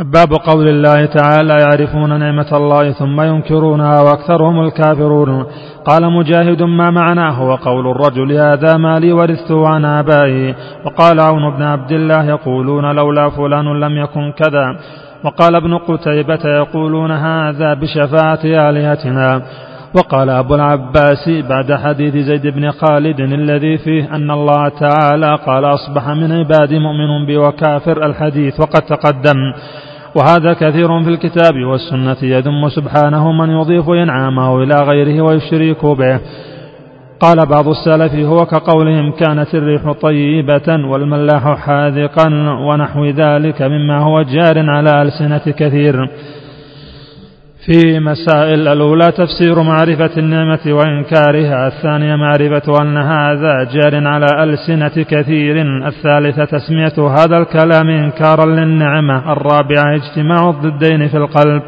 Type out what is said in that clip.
باب قول الله تعالى يعرفون نعمة الله ثم ينكرونها وأكثرهم الكافرون. قال مجاهد ما معناه وقول الرجل هذا مالي ورثته عن آبائي وقال عون بن عبد الله يقولون لولا فلان لم يكن كذا وقال ابن قتيبة يقولون هذا بشفاعة آلهتنا وقال أبو العباس بعد حديث زيد بن خالد الذي فيه أن الله تعالى قال أصبح من عبادي مؤمن بي وكافر الحديث وقد تقدم وهذا كثير في الكتاب والسنة يذم سبحانه من يضيف إنعامه إلى غيره ويشرك به. قال بعض السلف هو كقولهم كانت الريح طيبة والملاح حاذقا ونحو ذلك مما هو جار على ألسنة كثير. في مسائل الأولى تفسير معرفة النعمة وإنكارها الثانية معرفة أن هذا جار على ألسنة كثير الثالثة تسمية هذا الكلام إنكارا للنعمة الرابعة اجتماع الضدين في القلب.